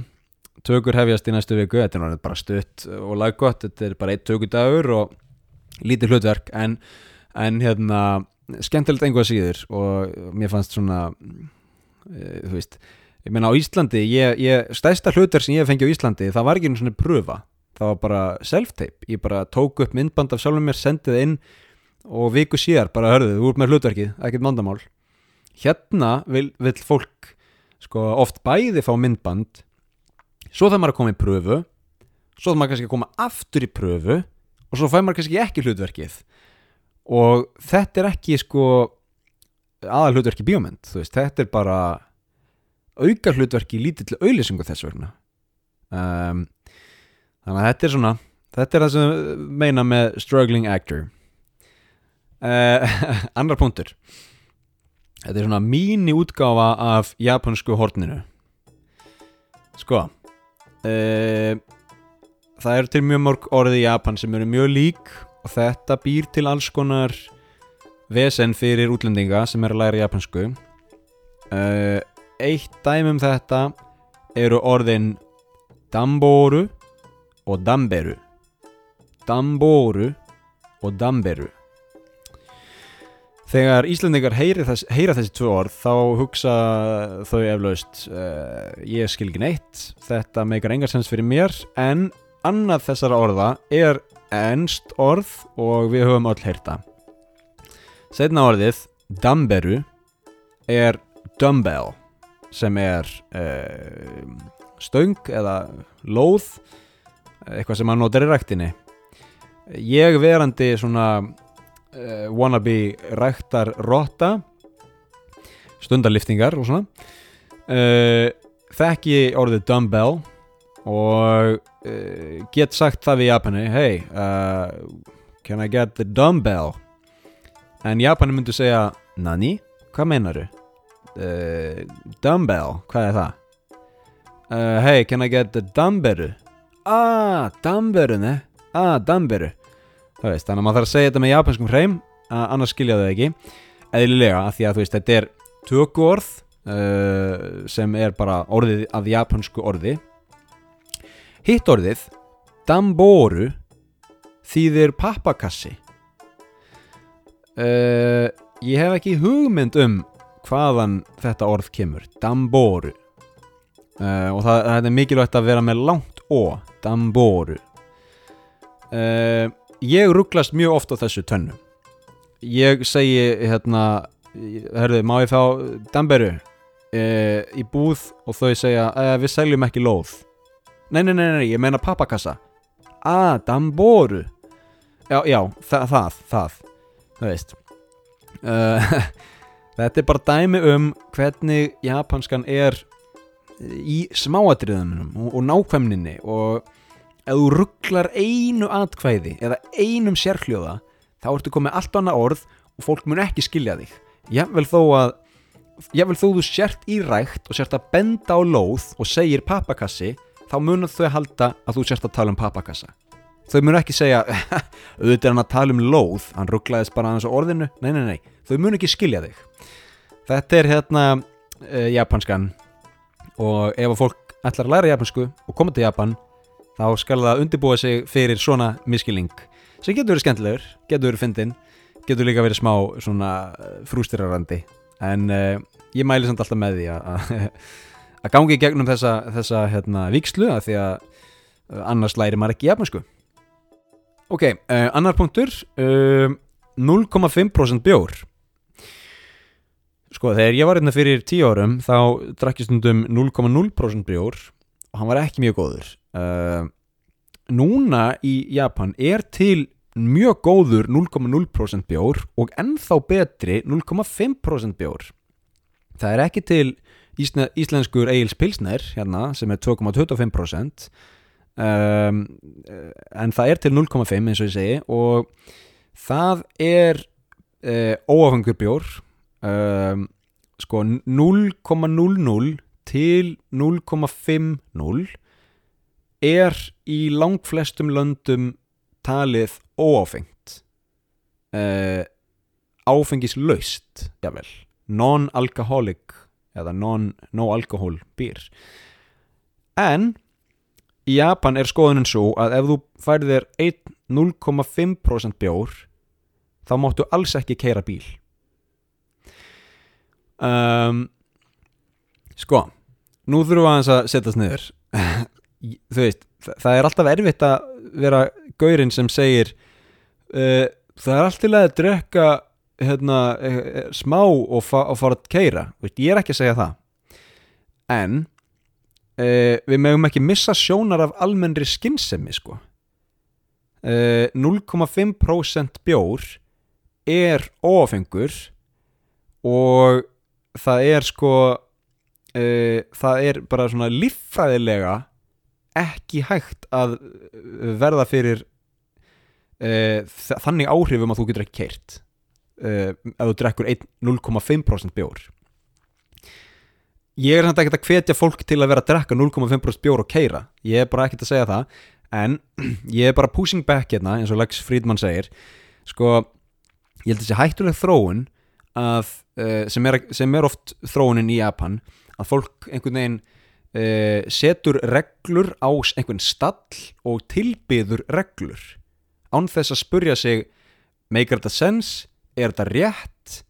tökur hefjast í næstu viku þetta er bara stutt og laggott þetta er bara eitt tökudagur og lítið hlutverk en, en hérna, skemmtilegt einhvað síður og mér fannst svona e, þú veist ég meina á Íslandi, ég, ég, stærsta hlutverk sem ég fengi á Íslandi, það var ekki einu svona pröfa, það var bara self-tape. Ég bara tók upp myndband af sjálfum mér sendið inn og viku síðar bara hörðu, þú ert með hlutverkið, ekkert mandamál hérna vil, vil fólk sko oft bæði fá myndband svo þarf maður að koma í pröfu svo þarf maður kannski að koma aftur í pröfu og svo fær maður kannski ekki hlutverkið. Og þetta er ekki sko aðal hlutverki veist, þetta er bara auka hlutverki í lítill auðlýsingu þess vegna. Um, þannig að þetta er svona þetta er það sem meina með struggling actor. Uh, <laughs> annar punktur. Þetta er svona mínu útgáfa af japansku horninu. Sko uh, það eru til mjög mörg orði í Japan sem eru mjög lík og þetta býr til alls konar vesen fyrir útlendinga sem er að læra japansku. Uh, eitt dæmi um þetta eru orðin damboru og damberu. Damboru og damberu þegar Íslendingar heyri þess, heyra þessi tvö orð þá hugsa þau eflaust uh, ég skil ekki neitt. Þetta meikar engarsens fyrir mér. En annað þessara orða er ennst orð og við höfum öll heyrta setna orðið damberu er dumbbell sem er uh, stöng eða lóð eitthvað sem maður notar í ræktinni. Ég verandi svona uh, wannabe ræktar rotta stundarliftingar og svona. Uh, þekki orðið dumbbell og uh, get sagt það við Japani hey, uh, can I get the dumbbell? En Japani myndi segja nani, hvað meinaru? Dumbbell, hvað er það? Hey, can I get the dumbbell ah, dumbbell ne? Ah, dumbbell það veist, þannig að maður þarf að segja þetta með japanskum hreim annars skilja þau ekki. Eðlilega, af því að þú veist, þetta er tökuorð uh, sem er bara orðið að japansku orði. Hitt orðið damboru þýðir pappakassi. Uh, ég hef ekki hugmynd um hvaðan þetta orð kemur damboru. Uh, og það, það er mikilvægt að vera með langt ó damboru. Uh, ég rugglast mjög oft á þessu tönnu ég segi hérna herðu, má ég fá damberu uh, í búð og þau segja uh, við seljum ekki lóð. Nei, nei, nei, nei, ég meina pappakassa. Ah, damboru. Já, já, það, það, það það veist. Uh, <laughs> þetta er bara dæmi um hvernig japanskan er í smáatriðunum og, og nákvæmninni og ef þú rugglar einu atkvæði eða einum sérhljóða þá ertu komið allt annað orð og fólk mun ekki skilja þig. Jável þó að jável þó þú sért í rækt og sért að benda á lóð og segir pappakassi þá munum þau halda að þú sért að tala um pappakassa þau mun ekki segja <laughs> auðvitað er hann að tala um lóð hann rugglaðist bara aðeins á orðinu. Nei, nei, nei, þau mun ekki skilja þig. Þetta er hérna uh, japanskan. Og ef að fólk ætlar að læra japansku og koma til Japan þá skal það undirbúa sig fyrir svona miskilning sem getur verið skemmtilegur, getur verið fyndin getur líka verið smá svona frústirarandi en uh, ég mæli samt alltaf með því að gangi gegnum þessa, þessa hérna, vikslu að því að uh, annars læri maður ekki japansku ok, uh, annar punktur uh, 0,5% bjór. Sko þegar ég var hérna fyrir 10 árum þá drakk ég stundum 0,0% bjór og hann var ekki mjög góður uh, núna í Japan er til mjög góður 0,0% bjór og ennþá betri 0,5% bjór. Það er ekki til ísne, íslenskur Eils Pilsner hérna sem er 2,25% um, en það er til 0,5 eins og ég segi og það er uh, óafengur bjór um, sko 0,00 til 0,50 er í langflestum löndum talið óáfengt? Uh, áfengislaust jável, non-alcoholic eða non-alcohol býr en í Japan er skoðunin svo að ef þú færið þér 1,05% bjór þá máttu alls ekki keira bíl. Um, sko nú þurfum við að setjast niður <laughs> þú veist, það er alltaf erfitt að vera gaurinn sem segir uh, það er alltaf að drekka hérna, uh, smá og, fa og fara að keira veist, ég er ekki að segja það. En uh, við mögum ekki missa sjónar af almennri skinnsemi sko. 0,5% bjór er ofengur og það er sko uh, það er bara svona líffræðilega ekki hægt að uh, verða fyrir uh, þannig áhrifum að þú getur ekki keirt uh, ef þú drekkur einn 0,5% bjór. Ég er samt ekkert að hvetja fólk til að vera að drekka 0,5% bjór og keira ég er bara ekkert að segja það. En <clears throat> ég er bara pushing back hérna eins og Lex Friedman segir. Sko, ég held að þessi hættuleg þróun að, uh, sem, er, sem er oft þróunin í Japan að fólk einhvern veginn uh, setur reglur á einhvern stall og tilbyður reglur. Án þess að spurja sig meikar þetta sens, er þetta rétt?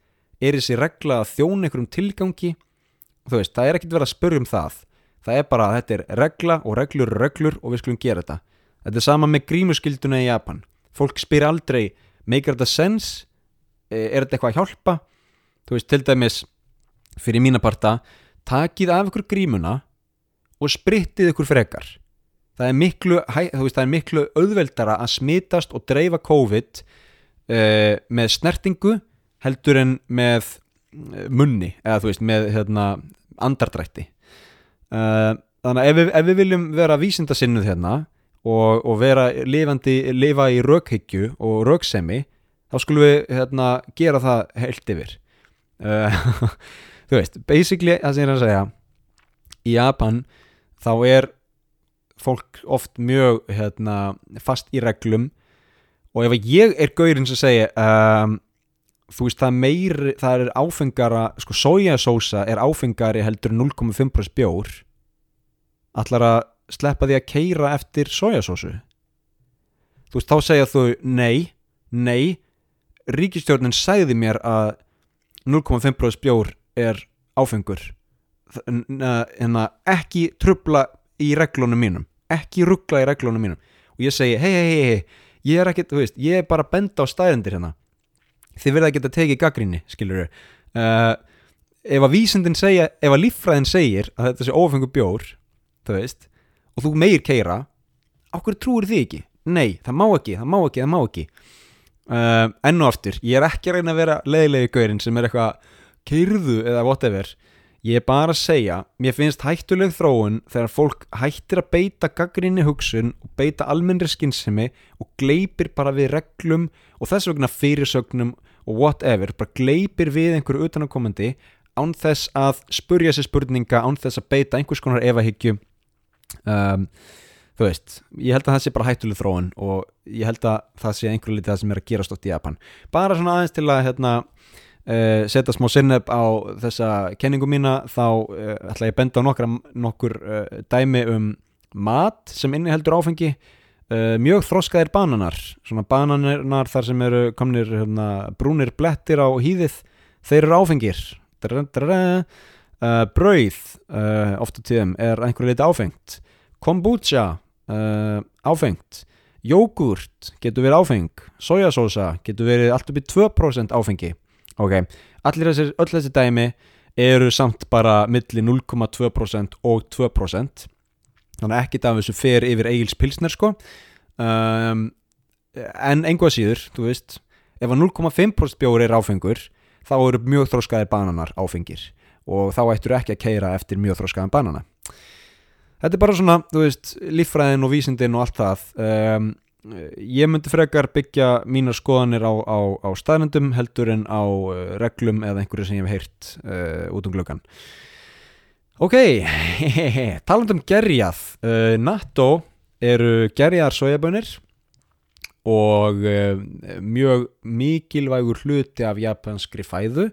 Er þessi regla að þjóna einhverjum tilgangi? Þú veist, það er ekkert verið að spurja um það. Það er bara að þetta er regla og reglur og reglur og við skulum gera þetta. Þetta er sama með grímuskilduna í Japan. Fólk spyr aldrei meikar þetta sens? Eh, er þetta eitthvað að hjálpa? Þú veist, til dæmis fyrir mína parta, takið af ykkur grímuna og sprittið ykkur frekar. Það er miklu, veist, það er miklu auðveldara að smitast og dreifa COVID uh, með snertingu heldur en með eh, munni, eða þú veist, með hérna, andardrætti. Uh, þannig að ef ef við viljum vera vísindasinnuð hérna og, og vera lifandi, lifa í rökhyggju og röksemi þá skulum við hérna, gera það heilt yfir. Uh, <laughs> þú veist, basically það sem ég er að segja í Japan þá er fólk oft mjög hérna, fast í reglum. Og ef ég er gaurinn sem segja um, þú veist það meiri það er áfengara, sko sojasósa er áfengari heldur en 0,5% bjór. Allar að sleppa því að keira eftir sojasósu þú veist þá segja þú nei, nei ríkistjórnin sagði mér að 0,5% bjór er áfengur en að ekki trubla í reglunum mínum ekki ruggla í reglunum mínum. Og ég segi, hei, hei, hei, hei ég er ekki, þú veist, ég er bara benda á stæðendir hérna. Þið verða ekki að tekið gaggrinni skilur uh, ef að vísindin segja, ef að líffræðin segir að þetta sé ófengur bjór þú veist, og þú meir keira okkur trúir þið ekki? Nei, það má ekki, það má ekki, það má ekki. Uh, enn og aftur, ég er ekki að reyna að vera leiðilegi gaurinn sem er eitthvað keirðu eða whatever ég er bara að segja, mér finnst hættuleg þróun þegar fólk hættir að beita gaggrinni hugsun og beita almennri skynsemi og gleipir bara við reglum og þess vegna fyrirsögnum og whatever, bara gleipir við einhverju utanakomandi án þess að spurja sér spurninga, án þess að beita einhvers konar evahyggju um, þú veist, ég held að það sé bara hættuleg þróun og ég held að það sé einhverju litið það sem er að gera stótt í Japan. Bara svona aðeins til að hérna Uh, setja smá sinneb á þessa kenningu mína þá uh, ætla ég að benda á nokkra, nokkur uh, dæmi um mat sem inniheldur áfengi. Mjög þroskaðir bananar svona bananar þar sem eru komnir hérna, brúnir blettir á hýðið þeir eru áfengir. Drra, drra. brauð ofta tíðum er einhverju leiti áfengt. Kombucha áfengt. Jógurt getur verið áfeng. Sojasósa getur verið allt upp í 2% áfengi ok, allir þessir, öll þessi dæmi eru samt bara milli 0,2% og 2% þannig að ekkit af þessu fer yfir Egil's Pilsner sko. Um, en einhvað síður, þú veist ef að 0,5% bjóri er áfengur þá eru mjög þróskaðir bananar áfengir. Og þá ættur ekki að keira eftir mjög þróskaðan banana. Þetta er bara svona, þú veist, líffræðin og vísindin og allt það. Um, ég myndi frekar byggja mínar skoðanir á, á, á staðnendum heldur en á uh, reglum eða einhverju sem ég hef heyrt uh, út um glöggan ok, <laughs> talandum gerjað. Uh, NATO eru gerjaðar sojabönir og uh, mjög mikilvægur hluti af japanskri fæðu.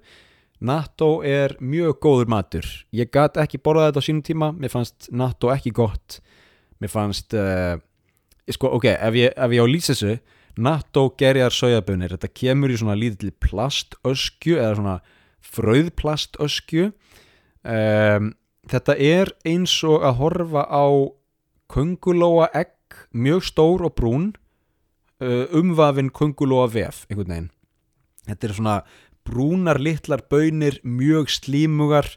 NATO er mjög góður matur. Ég gat ekki borðað þetta á sínum tíma. Mér fannst NATO ekki gott. Mér fannst sko, ok, ef ég, ef ég á lýsa þessu NATO gerjar sojabönir þetta kemur í svona lítill plastöskju eða svona fröðplastöskju um, þetta er eins og að horfa á köngulóa egg mjög stór og brún uh, umvafin köngulóa vef einhvern veginn. Þetta er svona brúnar litlar bönir mjög slímugar.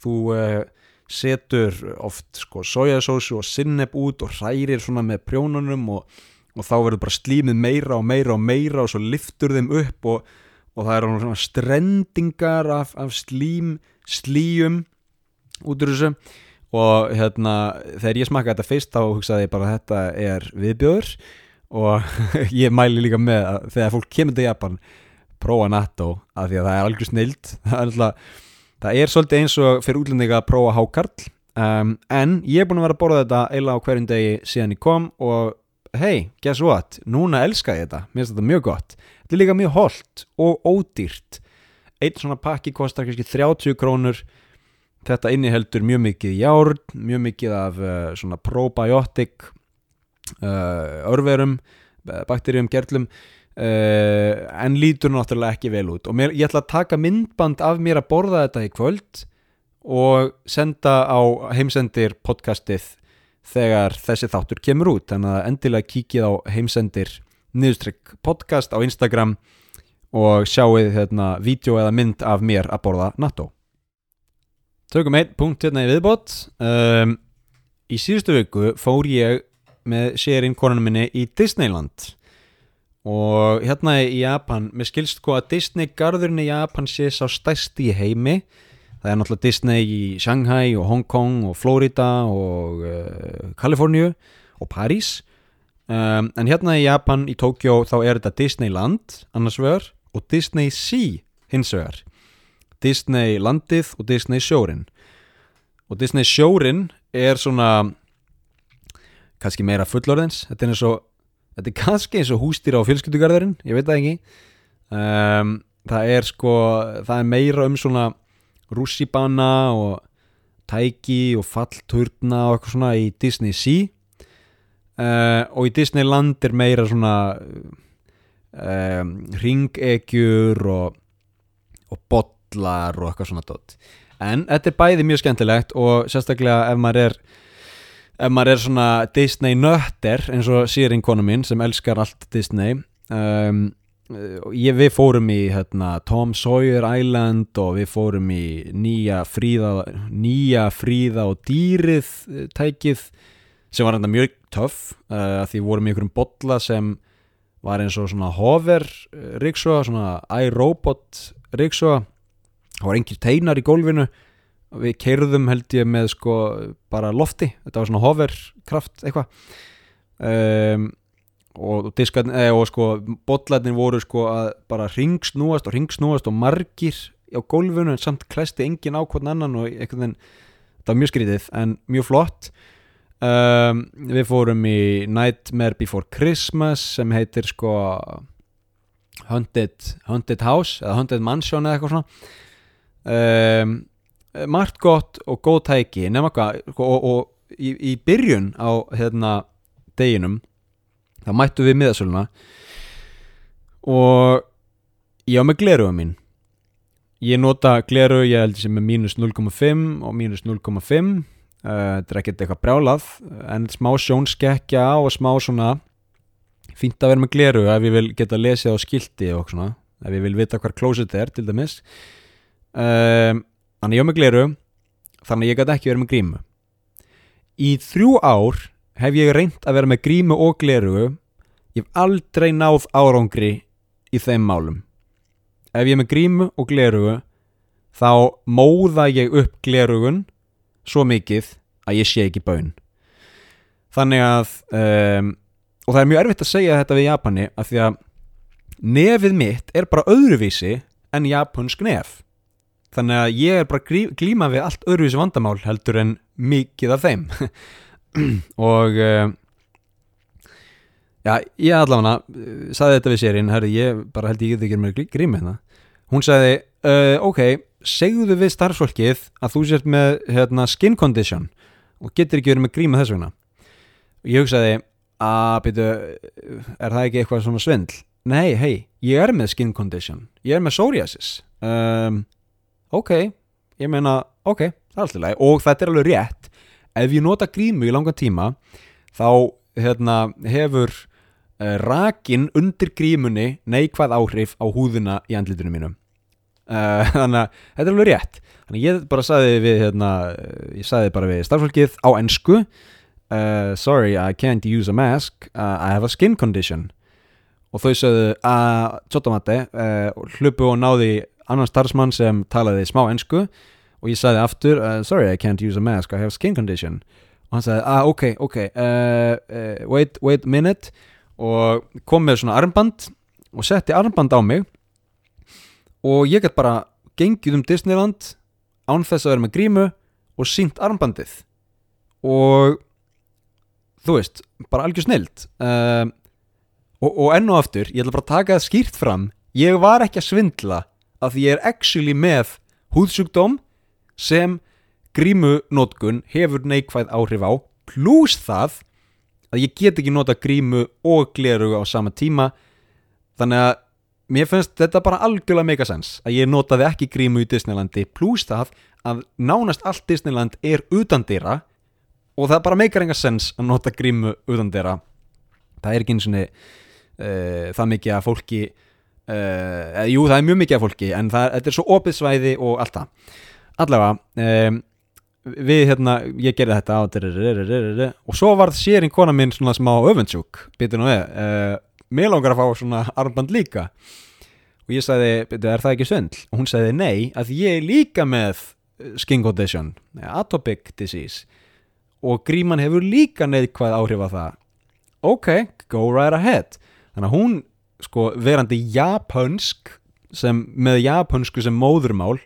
Þú uh, setur oft sko sojasósu og sinneb út og hrærir svona með prjónunum og, og þá verður bara slímið meira og meira og meira og svo liftur þeim upp og, og það eru svona strendingar af, af slím slíum út úr þessu. Og hérna þegar ég smakkaði þetta fyrst þá hugsaði ég bara að þetta er viðbjöður og <laughs> ég mæli líka með að þegar fólk kemur til Japan prófa natto af því að það er algjör snild <laughs> það er, alltaf, það er svolítið eins og fyrir útlendinga að prófa hákarl um, en ég er búin að vera að borða þetta eila á hverjum degi síðan ég kom og hey, guess what, núna elska ég þetta. Mér finnst þetta mjög gott. Þetta er líka mjög holdt og ódýrt. Einn svona pakki kostar kannski 30 krónur. Þetta inniheldur mjög mikið járn, mjög mikið af uh, svona probiotic uh, örverum bakterjum, gerlum uh, en lítur náttúrulega ekki vel út. Og mér, ég ætla að taka myndband af mér að borða þetta í kvöld og senda á heimsendir podcastið þegar þessi þáttur kemur út. Þannig að endilega kíkið á heimsendir niðurstrykk podcast á Instagram og sjáuð hérna vídeo eða mynd af mér að borða natto. Tökum einn punkt hérna í viðbót. Um, Í síðustu viku fór ég með sérinn konunum minni í Disneyland og hérna í Japan mér skilst sko að Disney garðurinn í Japan sé sá stærsti í heimi. Það er náttúrulega Disney í Shanghai og Hong Kong og Florida og uh, Kaliforníu og París. Um, en hérna í Japan í Tokjó þá er þetta Disneyland annars vegar og Disney Sea hins vegar. Disney landið og Disney sjórin og Disney sjórin er svona kannski meira fullorðins. Þetta er eins og þetta er kannski eins og hústýra á fjölskyldugarðurinn ég veit það ekki um, það er sko það er meira um svona rússibanna og tæki og fallturna og eitthvað svona í Disney Sea uh, og í Disneyland er meira svona um, ringegjur og, og bollar og eitthvað svona dot. en þetta er bæði mjög skemmtilegt og sérstaklega ef maður er ef maður er svona Disney nötter eins og sýring konu mín sem elskar allt Disney um, ég, við fórum í hérna, Tom Sawyer Island og við fórum í nýja fríða nýja fríða og dýrið eh, tækið sem var hérna mjög töff uh, því vorum í einhverjum bolla sem var eins og svona hover ríksóa, svona iRobot ríksóa það var engir teinar í gólfinu við keirðum held ég með sko bara lofti, þetta var svona hoverkraft eitthvað. Um, og eða og sko botlarnir voru sko að bara ringsnúast og ringsnúast og margir á gólfinu en samt klæsti engin á hvern annan og einhvern veginn, þetta var mjög skrítið en mjög flott. Um, við fórum í Nightmare Before Christmas sem heitir sko Haunted, Haunted House eða Haunted Mansion eða eitthvað svona. Um, margt gott og góð tæki nema hvað og, og, og í, í byrjun á hérna deginum þá mættu við miðasöluna og ég á með gleruða mín. Ég nota gleru ég held sem er mínus 0,5 og mínus 0,5 uh, þetta er ekkert eitthvað brjálað en smá sjónskekkja og smá svona fínt að vera með gleru ef ég vil geta að lesa á skilti og svona ef ég vil vita hver klóset er til dæmis. Um, Þannig ég á með gleru Þannig ég gæti ekki verið með grímu. Í þrjú ár hef ég reynd að vera með grímu og gleru. Ég hef aldrei náð árangri í þeim málum. Ef ég er með grímu og gleru Þá móða ég upp glerugun Svo mikið að ég sé ekki bön Þannig að um, Og það er mjög erfitt að segja þetta við Japani Af því að nefið mitt er bara öðruvísi En japansk nef þannig að ég er bara glíma við allt öðruvísi vandamál heldur en mikið af þeim. <clears throat> Og uh, já, ég allavega uh, saði þetta við sérinn, herri, ég bara held ég ekki ekki með grími hérna. Hún sagði, uh, ok, segðu við starfsfólkið að þú sért með hérna, skin condition og getur ekki verið með gríma þess vegna. Og ég hugsaði að byrju, er það ekki eitthvað svona svindl? Nei, hei, ég er með skin condition. Ég er með psoriasis. Um ok, ég meina ok, það er alltaf leið og þetta er alveg rétt. Ef ég nota grímu í langan tíma þá hérna, hefur uh, rakin undir grímunni neikvæð áhrif á húðuna í andlitunum mínum uh, <laughs> þannig að þetta er alveg rétt. Þannig ég bara saði við hérna, ég saði bara við starfsfólkið á ennsku uh, sorry, I can't use a mask I have a skin condition. Og þau sögðu að tjóttamatti hlupu og náði annan starfsmann sem talaði smá ennsku og ég sagði aftur uh, sorry I can't use a mask, I have skin condition. Og hann sagði ah ok, ok uh, uh wait, wait a minute. Og kom með svona armband og setti armband á mig. Og ég gætt bara gengið um Disneyland án þess að vera með grímu og sínt armbandið. Og þú veist, bara algjör snilt uh, og, og enn og aftur ég ætla bara að taka það skýrt fram ég var ekki að svindla að ég er actually með húðsjúkdóm sem grímunótkun hefur neikvæð áhrif á plus það að ég get ekki nota grímu og gleru á sama tíma. Þannig að mér finnst þetta bara algjörlega megasens að ég notaði ekki grímu í Disneylandi plus það að nánast allt Disneyland er utan dýra og það bara meikar enga sens að nota grímu utan dýra það er ekki eins og uh, eh, það mikið að fólki Uh, jú, það er mjög mikið af fólki en það, þetta er svo opið svæði og allt það allavega um, við hérna, ég gerði þetta á og svo varð sérinn kona minn svona smá öfundsjúk uh, mér langar að fá svona armband líka og ég sagði er það ekki söndl? og hún sagði nei að ég er líka með skin condition, atopic disease og gríman hefur líka neðkvæð áhrif að það ok, go right ahead þannig að hún sko, verandi japansk sem, með japansku sem móðurmál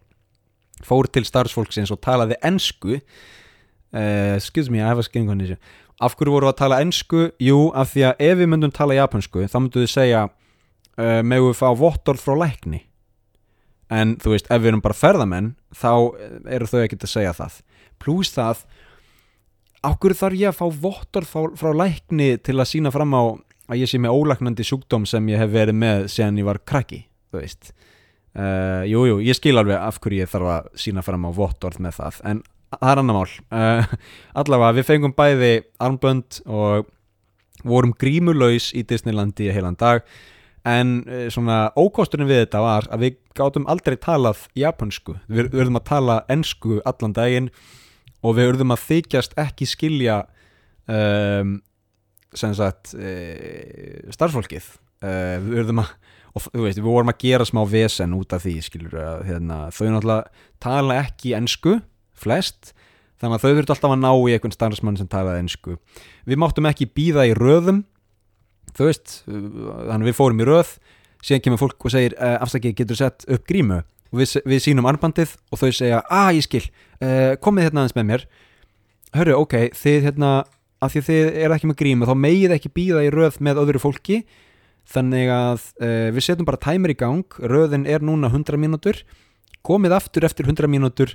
fór til starfsfólksins og talaði ensku. Uh, excuse me, I have a skin condition. Af hverju voru að tala ensku? Jú, af því að ef við myndum tala japansku þá myndum við segja uh, með við fá vottorð frá lækni? En þú veist, ef við erum bara ferðamenn þá eru þau ekkert að segja það. Pluss það af hverju þarf ég að fá vottorð frá, frá lækni til að sína fram á að ég sé með ólæknandi sjúkdóm sem ég hef verið með síðan ég var krakki þú veist. Uh, jú, jú, ég skil alveg af hverju ég þarf að sína fram á vottorð með það en það er annar mál. Uh, <laughs> allavega, við fengum bæði armbönd og vorum grímulaus í Disneylandi heilan dag en uh, svona ókosturinn við þetta var að við gátum aldrei talað japansku, við verðum að tala ensku allan daginn og við verðum að þykjast ekki skilja um, sem sagt uh, starfsfólkið. Uh, við verðum að og þú veist, við vorum að gera smá vesen út af því skilur að hérna, þau náttúrulega tala ekki ensku flest þannig að þau þurftu alltaf að ná í einhvern starfsmann sem talaði ensku. Við máttum ekki býða í röðum þú veist, þannig að við fórum í röð síðan kemur fólk og segir uh, afsakið getur sett upp grímu? Og við, við sínum armbandið og þau segja að ég skil, uh, komið hérna aðeins með mér. Hörru, ok, þið hérna af því að þið er ekki með grímu þá megið ekki býða í röð með öðru fólki. Þannig að uh, við setjum bara tæmir í gang, röðin er núna 100 mínútur, komið aftur eftir 100 mínútur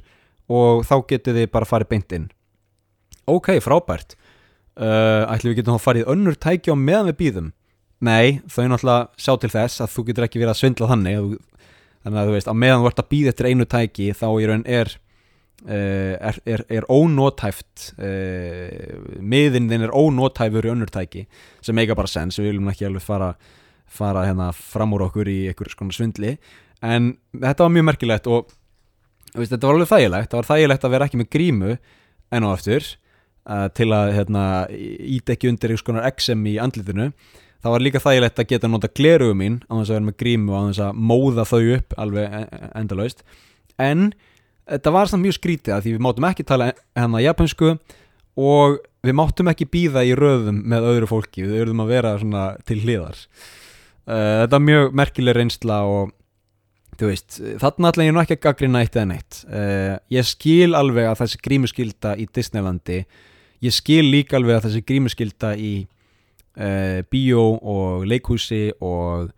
og þá getið þið bara farið beint inn. Ok, frábært. Uh, ætlum við getum þá farið önnur tæki á meðan við býðum nei, þau náttúrulega sjá til þess að þú getur ekki verið að svindla þannig. Þannig að þú veist, á meðan þú ert að býða eftir einu tæki þá í raun er er, er, er ónótæft uh, miðin þinn er ónótæfur í önnur tæki sem eiga bara sens, við viljum ekki alveg fara fara hérna fram úr okkur í einhver skona svindli. En þetta var mjög merkilegt og veist, þetta var alveg þægilegt, það var þægilegt að vera ekki með grímu enn og aftur uh, til að hérna, ít ekki undir einhvers konar XM í andlitinu. Það var líka þægilegt að geta nota glerugu mín á þess að vera með grímu og á þess að móða þau upp alveg e- e- endalaust. En þetta var samt mjög skrítið að því við máttum ekki tala hérna japansku og við máttum ekki býða í röðum með öðru fólki, við verðum að vera svona til hliðar. Uh, þetta var mjög merkileg reynsla og þú veist, þarna ætla ég nú ekki að gaggrina eitt eða neitt. Uh, ég skil alveg að þessi grímuskylda í Disneylandi ég skil líka alveg að þessi grímuskylda í uh, bíó og leikhúsi og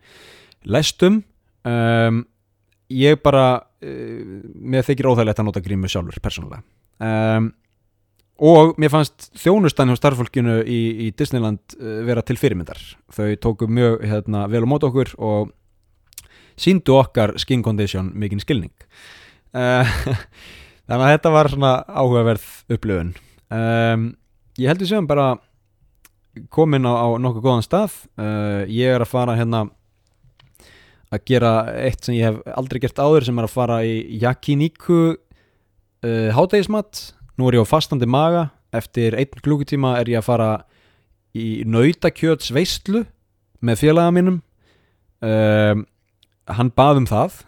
lestum. Um, ég bara uh, mér þykir óþægilegt að nota grímu sjálfur persónulega. Um, og mér fannst þjónustan hjá starffólkinu í, í Disneyland uh, vera til fyrirmyndar. Þau tóku mjög hérna, vel á mót okkur og síndu okkar skin condition mikinn skilning. Uh, <laughs> þannig að þetta var svona áhugaverð upplöfun um, ég heldur sem bara komin á, á nokkuð góðan stað. Uh, ég er að fara hérna að gera eitt sem ég hef aldrei gert áður sem er að fara í yakiniku uh, hátægismat nú er ég á fastandi maga. Eftir einn klukkutíma er ég að fara í nautakjöts veistlu með félaga mínum. Um, hann bað um það.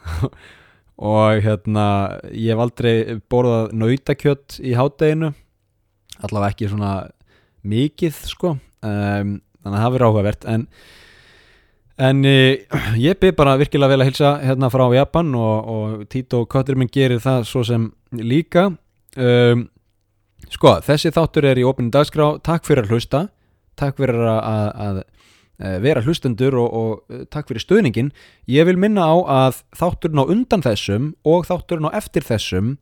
<laughs> Og hérna ég hef aldrei borðað nautakjött í hádeginu. Allavega ekki svona mikið sko. Um, þannig að það verður áhugavert. En, en uh, ég byrð bara virkilega vel að hilsa hérna frá Japan og, og Tito Köttur minn gerir það svo sem líka. Um, sko þessi þáttur er í opinu dagskrá. Takk fyrir að hlusta. Takk fyrir að, að, að eh, vera hlustendur og, og eh, takk fyrir stöðningin ég vil minna á að þátturinn á undan þessum og þátturinn á eftir þessum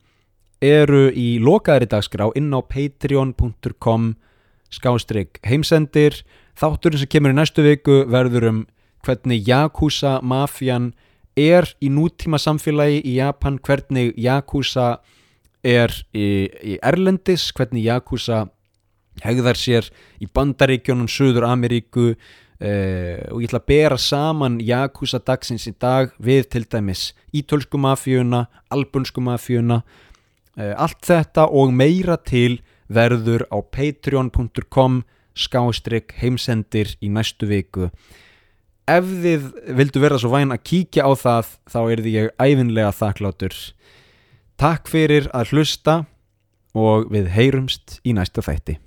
eru í lokaðri dagskrá inn á patreon.com skástrygg heimsendir. Þátturinn sem kemur í næstu viku verður um hvernig Yakuza mafjan er í nútíma samfélagi í Japan, hvernig Yakuza er í, í Erlendis, hvernig Yakuza hegðar sér í bandaríkjónum, Suður Ameríku eh, og ég ætla að bera saman Yakuza dagsins í dag við til dæmis ítölsku mafíuna, albunsku mafíuna eh, allt þetta og meira til verður á patreon.com skástrygg heimsendir í næstu viku ef þið vildu vera svo væn að kíkja á það þá er því ég æfinlega þakklátur takk fyrir að hlusta og við heyrumst í næsta þætti